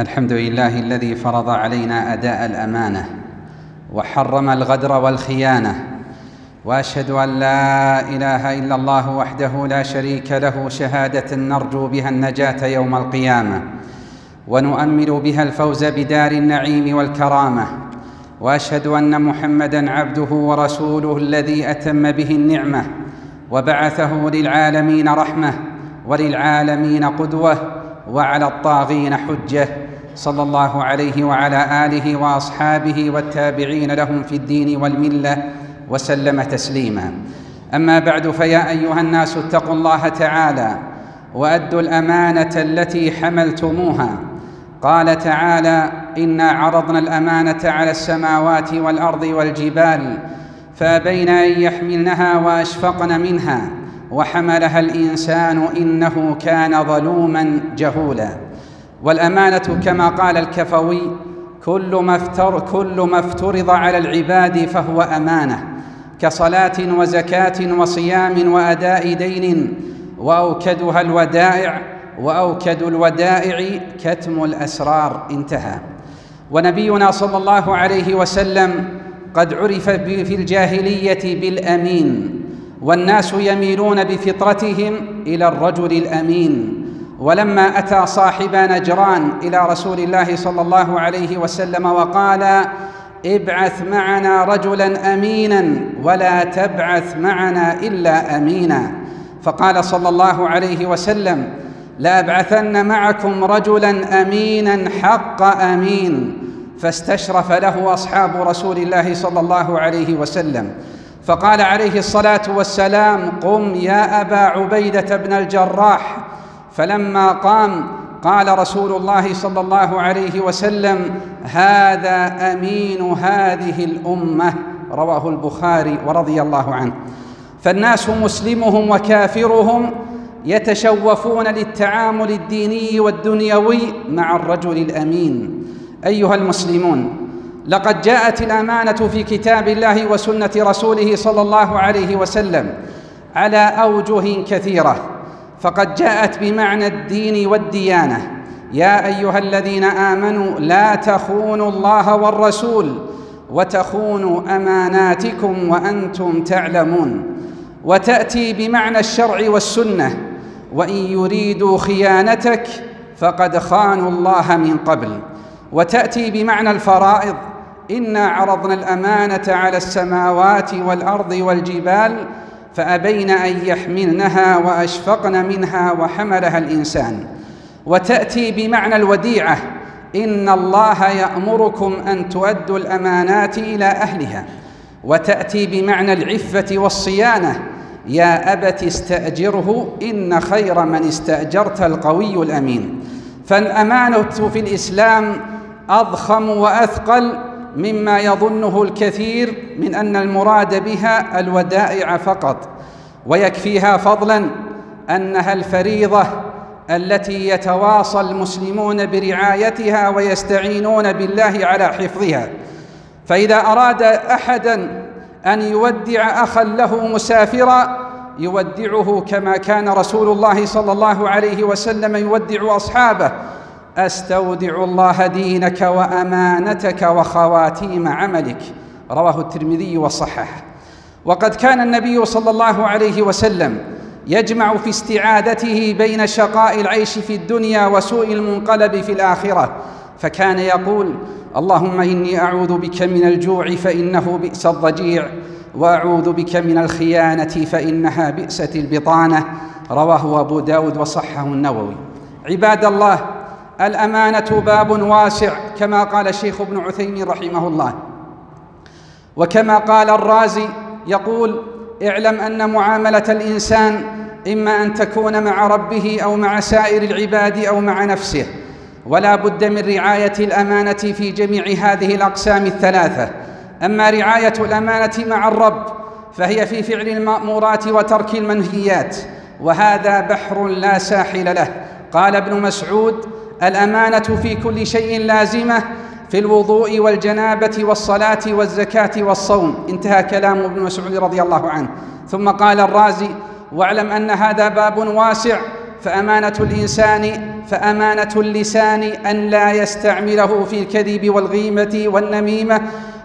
الحمد لله الذي فرض علينا أداء الأمانة وحرم الغدر والخيانة وأشهد أن لا إله إلا الله وحده لا شريك له شهادة نرجو بها النجاة يوم القيامة ونؤمل بها الفوز بدار النعيم والكرامة وأشهد أن محمدا عبده ورسوله الذي أتم به النعمة وبعثه للعالمين رحمة وللعالمين قدوة وعلى الطاغين حجة صلى الله عليه وعلى آله وأصحابه والتابعين لهم في الدين والملة وسلم تسليما. أما بعد فيا أيها الناس اتقوا الله تعالى وأدوا الأمانة التي حملتموها. قال تعالى انا عرضنا الأمانة على السماوات والأرض والجبال فابين أن يحملنها وأشفقن منها وحملها الإنسان إنه كان ظلوما جهولا. والأمانة كما قال الكفوي كل ما افتر كل ما افترض على العباد فهو أمانة كصلاة وزكاة وصيام وأداء دين وأوكدها الودائع وأوكد الودائع كتم الأسرار انتهى. ونبينا صلى الله عليه وسلم قد عرف في الجاهلية بالأمين والناس يميلون بفطرتهم إلى الرجل الأمين ولما أتى صاحب نجران إلى رسول الله صلى الله عليه وسلم وقال ابعث معنا رجلا امينا ولا تبعث معنا إلا امينا. فقال صلى الله عليه وسلم لابعثن معكم رجلا امينا حق أمين. فاستشرف له أصحاب رسول الله صلى الله عليه وسلم. فقال عليه الصلاة والسلام قم يا أبا عبيدة بن الجراح فلما قام قال رسول الله صلى الله عليه وسلم هذا أمين هذه الأمة. رواه البخاري ورضي الله عنه. فالناس مسلمهم وكافرهم يتشوفون للتعامل الديني والدنيوي مع الرجل الأمين. أيها المسلمون لقد جاءت الأمانة في كتاب الله وسنة رسوله صلى الله عليه وسلم على أوجه كثيرة. فقد جاءت بمعنى الدين والديانة. يا أيها الذين آمنوا لا تخونوا الله والرسول وتخونوا أماناتكم وأنتم تعلمون. وتأتي بمعنى الشرع والسنة. وإن يريدوا خيانتك فقد خانوا الله من قبل. وتأتي بمعنى الفرائض. إنا عرضنا الأمانة على السماوات والأرض والجبال فأبين أن يحملنها وأشفقن منها وحملها الإنسان. وتأتي بمعنى الوديعة إن الله يأمركم أن تؤدوا الأمانات إلى أهلها. وتأتي بمعنى العفة والصيانة يا أبت استأجره إن خير من استأجرت القوي الأمين. فالأمانة في الإسلام أضخم وأثقل مما يظنه الكثير من أن المراد بها الودائع فقط ويكفيها فضلا أنها الفريضة التي يتواصى المسلمون برعايتها ويستعينون بالله على حفظها. فإذا أراد احدا أن يودع اخا له مسافرا يودعه كما كان رسول الله صلى الله عليه وسلم يودع أصحابه. أستودع الله دينك وأمانتك وخواتيم عملك. رواه الترمذي وصححه. وقد كان النبي صلى الله عليه وسلم يجمع في استعادته بين شقاء العيش في الدنيا وسوء المنقلب في الآخرة. فكان يقول اللهم إني أعوذ بك من الجوع فإنه بئس الضجيع وأعوذ بك من الخيانة فإنها بئست البطانة. رواه أبو داود وصحه النووي. عباد الله الأمانة باب واسع كما قال الشيخ ابن عثيمين رحمه الله. وكما قال الرازي يقول اعلم أن معاملة الإنسان إما أن تكون مع ربه أو مع سائر العباد أو مع نفسه ولا بد من رعاية الأمانة في جميع هذه الأقسام الثلاثة. أما رعاية الأمانة مع الرب فهي في فعل المأمورات وترك المنهيات وهذا بحر لا ساحل له. قال ابن مسعود الأمانة في كل شيء لازمة في الوضوء والجنابة والصلاة والزكاة والصوم. انتهى كلام ابن مسعود رضي الله عنه. ثم قال الرازي واعلم أن هذا باب واسع فأمانة الإنسان فأمانة اللسان أن لا يستعمله في الكذب والغيمة والنميمة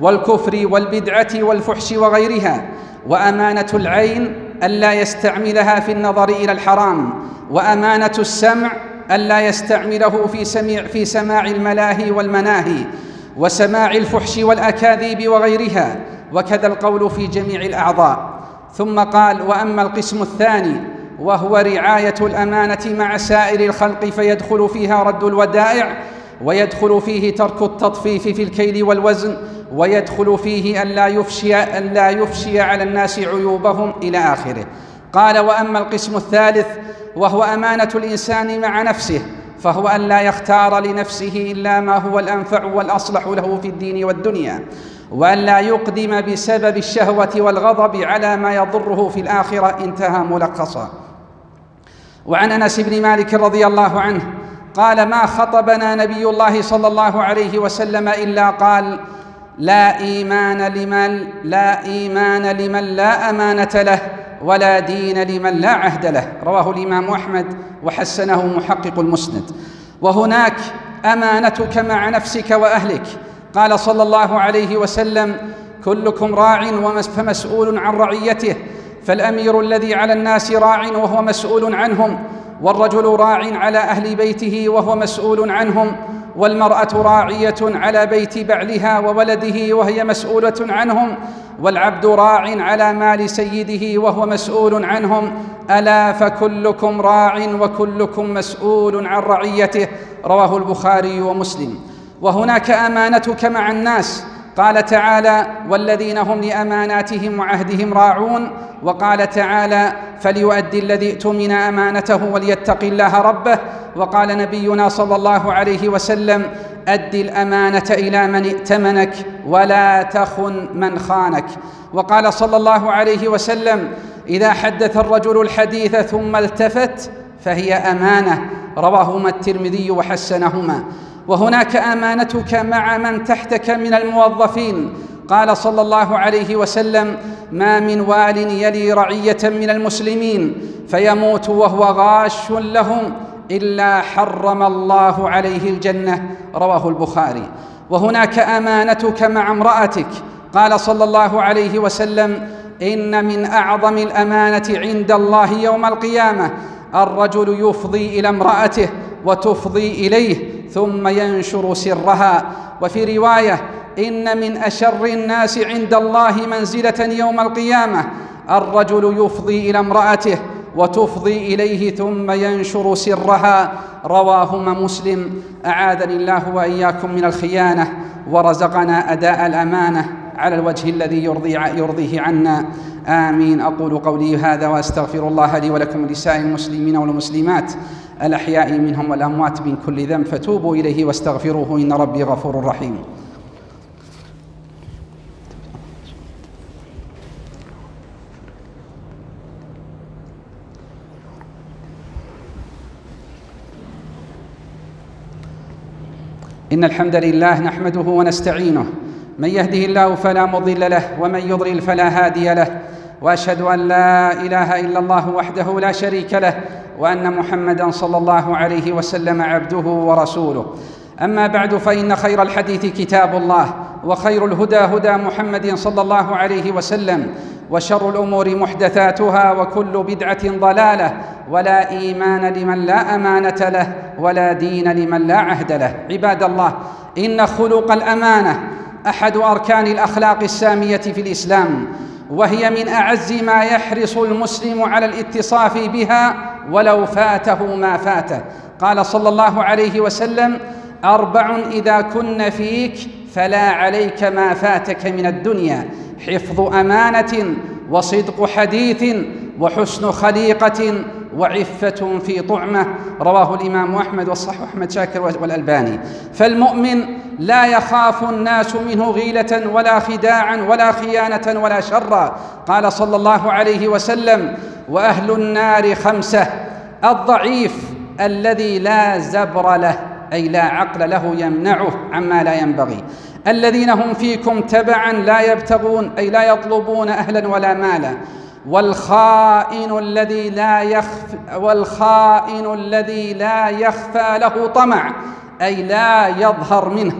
والكفر والبدعة والفحش وغيرها. وأمانة العين ألا يستعملها في النظر إلى الحرام. وأمانة السمع ألا يستعمله في سميع في سماع الملاهي والمناهي وسماع الفحش والأكاذيب وغيرها وكذا القول في جميع الأعضاء. ثم قال وأما القسم الثاني وهو رعاية الأمانة مع سائر الخلق فيدخل فيها رد الودائع ويدخل فيه ترك التطفيف في الكيل والوزن ويدخل فيه ألا يفشي, ألا يفشي على الناس عيوبهم إلى آخره. قال وأما القسم الثالث وهو أمانة الإنسان مع نفسه فهو أن لا يختار لنفسه إلا ما هو الأنفع والأصلح له في الدين والدنيا وأن لا يقدم بسبب الشهوة والغضب على ما يضره في الآخرة. انتهى ملخصا وعن أنس بن مالك رضي الله عنه قال ما خطبنا نبي الله صلى الله عليه وسلم إلا قال لا إيمان لمن لا إيمان لمن لا أمانة له ولا دين لمن لا عهد له. رواه الإمام أحمد وحسنه محقق المسند. وهناك أمانتك مع نفسك وأهلك. قال صلى الله عليه وسلم كلكم راع فمسؤول عن رعيته. فالأمير الذي على الناس راع وهو مسؤول عنهم. والرجل راع على أهل بيته وهو مسؤول عنهم. والمرأة راعية على بيت بعلها وولده وهي مسؤولة عنهم والعبد راع على مال سيده وهو مسؤول عنهم. ألا فكلكم راع وكلكم مسؤول عن رعيته؟ رواه البخاري ومسلم. وهناك أمانتك مع الناس قال تعالى والذين هم لأماناتهم وعهدهم راعون. وقال تعالى فليؤدي الذي اؤتمن أمانته وليتق الله ربه. وقال نبينا صلى الله عليه وسلم اد الأمانة إلى من ائتمنك ولا تخن من خانك. وقال صلى الله عليه وسلم إذا حدث الرجل الحديث ثم التفت فهي أمانة. رواهما الترمذي وحسنهما. وهناك آمانتك مع من تحتك من الموظفين. قال صلى الله عليه وسلم ما من وال يلي رعية من المسلمين فيموت وهو غاش لهم إلا حرم الله عليه الجنة. رواه البخاري. وهناك آمانتك مع امرأتك. قال صلى الله عليه وسلم إن من أعظم الأمانة عند الله يوم القيامة الرجل يفضي إلى امرأته وتفضي إليه ثم ينشر سرها. وفي رواية إن من أشر الناس عند الله منزلة يوم القيامة الرجل يفضي إلى امرأته وتفضي إليه ثم ينشر سرها. رواهما مسلم. أعاذني الله وإياكم من الخيانة ورزقنا أداء الأمانة على الوجه الذي يرضي يرضيه عنا. آمين. أقول قولي هذا وأستغفر الله لي ولكم لسائر المسلمين والمسلمات. الأحياء منهم والأموات من كل ذنب فتوبوا إليه واستغفروه إن ربي غفور رحيم. إن الحمد لله نحمده ونستعينه. من يهده الله فلا مضل له ومن يضلل فلا هادي له وأشهد أن لا إله إلا الله وحده لا شريك له وأن محمدا صلى الله عليه وسلم عبده ورسوله. أما بعد فإن خير الحديث كتاب الله وخير الهدى هدى محمد صلى الله عليه وسلم وشر الأمور محدثاتها وكل بدعة ضلالة ولا إيمان لمن لا أمانة له ولا دين لمن لا عهد له. عباد الله إن خلق الأمانة أحد أركان الأخلاق السامية في الإسلام وهي من أعز ما يحرص المسلم على الاتصاف بها ولو فاته ما فاته. قال صلى الله عليه وسلم أربع إذا كن فيك فلا عليك ما فاتك من الدنيا. حفظ أمانة وصدق حديث وحسن خليقة وعفة في طعمة. رواه الإمام أحمد والصح أحمد شاكر والألباني. فالمؤمن لا يخاف الناس منه غيلة ولا خداعا ولا خيانة ولا شرا. قال صلى الله عليه وسلم وأهل النار خمسة الضعيف الذي لا زبر له أي لا عقل له يمنعه عما لا ينبغي. الذين هم فيكم تبعا لا يبتغون أي لا يطلبون أهلا ولا مالا. والخائن الذي لا يخفى والخائن الذي لا يخفى له طمع أي لا يظهر منه.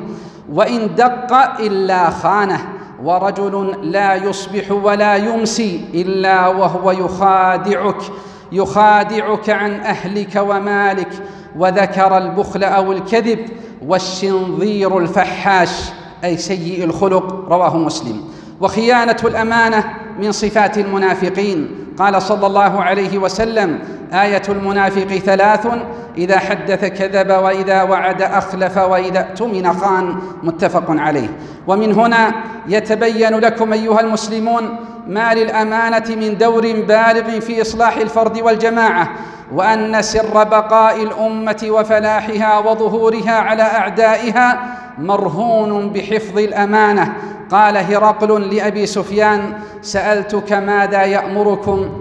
وإن دق إلا خانه ورجل لا يصبح ولا يمسي إلا وهو يخادعك يخادعك عن أهلك ومالك وذكر البخل أو الكذب والشنظير الفحاش أي سيء الخلق رواه مسلم. وخيانة الأمانة من صفات المنافقين. قال صلى الله عليه وسلم آية المنافق ثلاث إذا حدث كذب وإذا وعد أخلف وإذا اؤتمن خان متفق عليه. ومن هنا يتبين لكم أيها المسلمون ما للأمانة من دور بالغ في إصلاح الفرد والجماعة وأن سر بقاء الأمة وفلاحها وظهورها على أعدائها مرهون بحفظ الأمانة. قال هرقل لأبي سفيان سألتك ماذا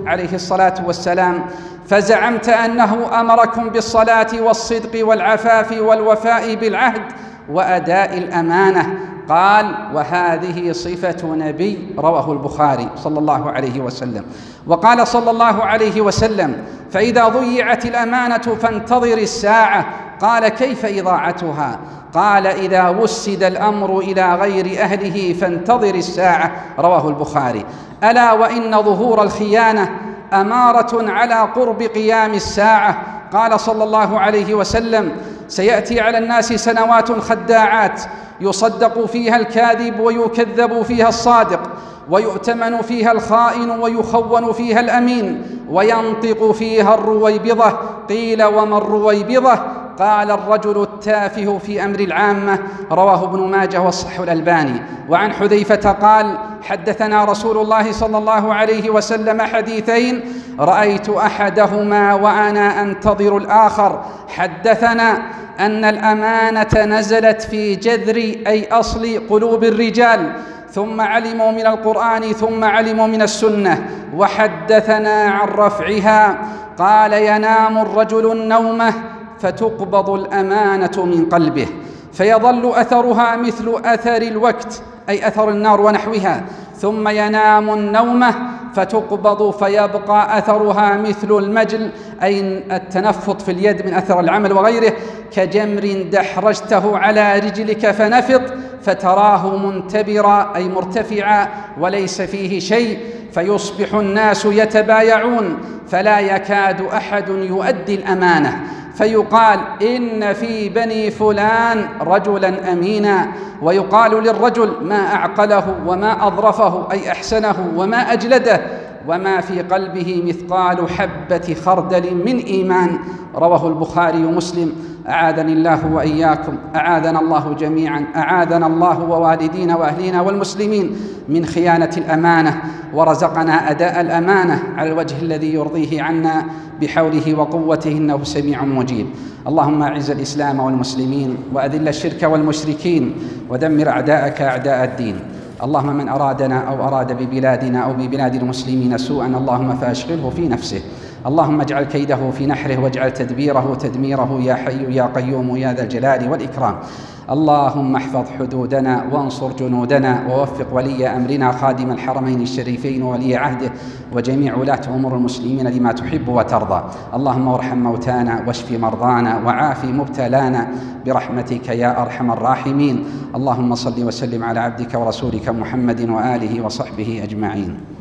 عليه الصلاة والسلام فزعمت أنه أمركم بالصلاة والصدق والعفاف والوفاء بالعهد وأداء الأمانة. قال وهذه صفة نبي رواه البخاري صلى الله عليه وسلم. وقال صلى الله عليه وسلم فإذا ضيعت الأمانة فانتظر الساعة. قال كيف إضاعتها؟ قال إذا وسد الأمر إلى غير أهله فانتظر الساعة. رواه البخاري. ألا وإن ظهور الخيانة أمارة على قرب قيام الساعة. قال صلى الله عليه وسلم سيأتي على الناس سنوات خداعات يصدق فيها الكاذب ويكذب فيها الصادق ويؤتمن فيها الخائن ويخون فيها الأمين وينطق فيها الرويبضة قيل وما الرويبضة؟ قال الرجل التافه في أمر العامة رواه ابن ماجه والصح الألباني. وعن حذيفة قال حدثنا رسول الله صلى الله عليه وسلم حديثين رأيت أحدهما وأنا أنتظر الآخر. حدثنا أن الأمانة نزلت في جذر أي أصل قلوب الرجال. ثم علموا من القرآن ثم علموا من السنة. وحدثنا عن رفعها قال ينام الرجل النومة. فتقبض الأمانة من قلبه فيظل أثرها مثل أثر الوقت أي أثر النار ونحوها ثم ينام النومه فتقبض فيبقى أثرها مثل المجل أي التنفط في اليد من أثر العمل وغيره كجمر دحرجته على رجلك فنفط فتراه منتبرا أي مرتفعا وليس فيه شيء فيصبح الناس يتبايعون فلا يكاد أحد يؤدي الأمانة. فيقال إن في بني فلان رجلا امينا. ويقال للرجل ما أعقله وما أظرفه أي أحسنه وما أجلده وما في قلبه مثقال حبة خردل من إيمان. رواه البخاري ومسلم. أعاذني الله وإياكم أعاذنا الله جميعا أعاذنا الله ووالدينا وأهلينا والمسلمين من خيانة الأمانة ورزقنا أداء الأمانة على الوجه الذي يرضيه عنا بحوله وقوته إنه سميع مجيب. اللهم أعز الإسلام والمسلمين وأذل الشرك والمشركين ودمر أعداءك أعداء الدين. اللهم من أرادنا أو أراد ببلادنا أو ببلاد المسلمين سوءا اللهم فأشغله في نفسه. اللهم اجعل كيده في نحره واجعل تدبيره تدميره يا حي يا قيوم يا ذا الجلال والإكرام. اللهم احفظ حدودنا وانصر جنودنا ووفق ولي أمرنا خادم الحرمين الشريفين وولي عهده وجميع ولاة أمور المسلمين لما تحب وترضى. اللهم وارحم موتانا واشف مرضانا وعاف مبتلانا برحمتك يا أرحم الراحمين. اللهم صل وسلم على عبدك ورسولك محمد وآله وصحبه أجمعين.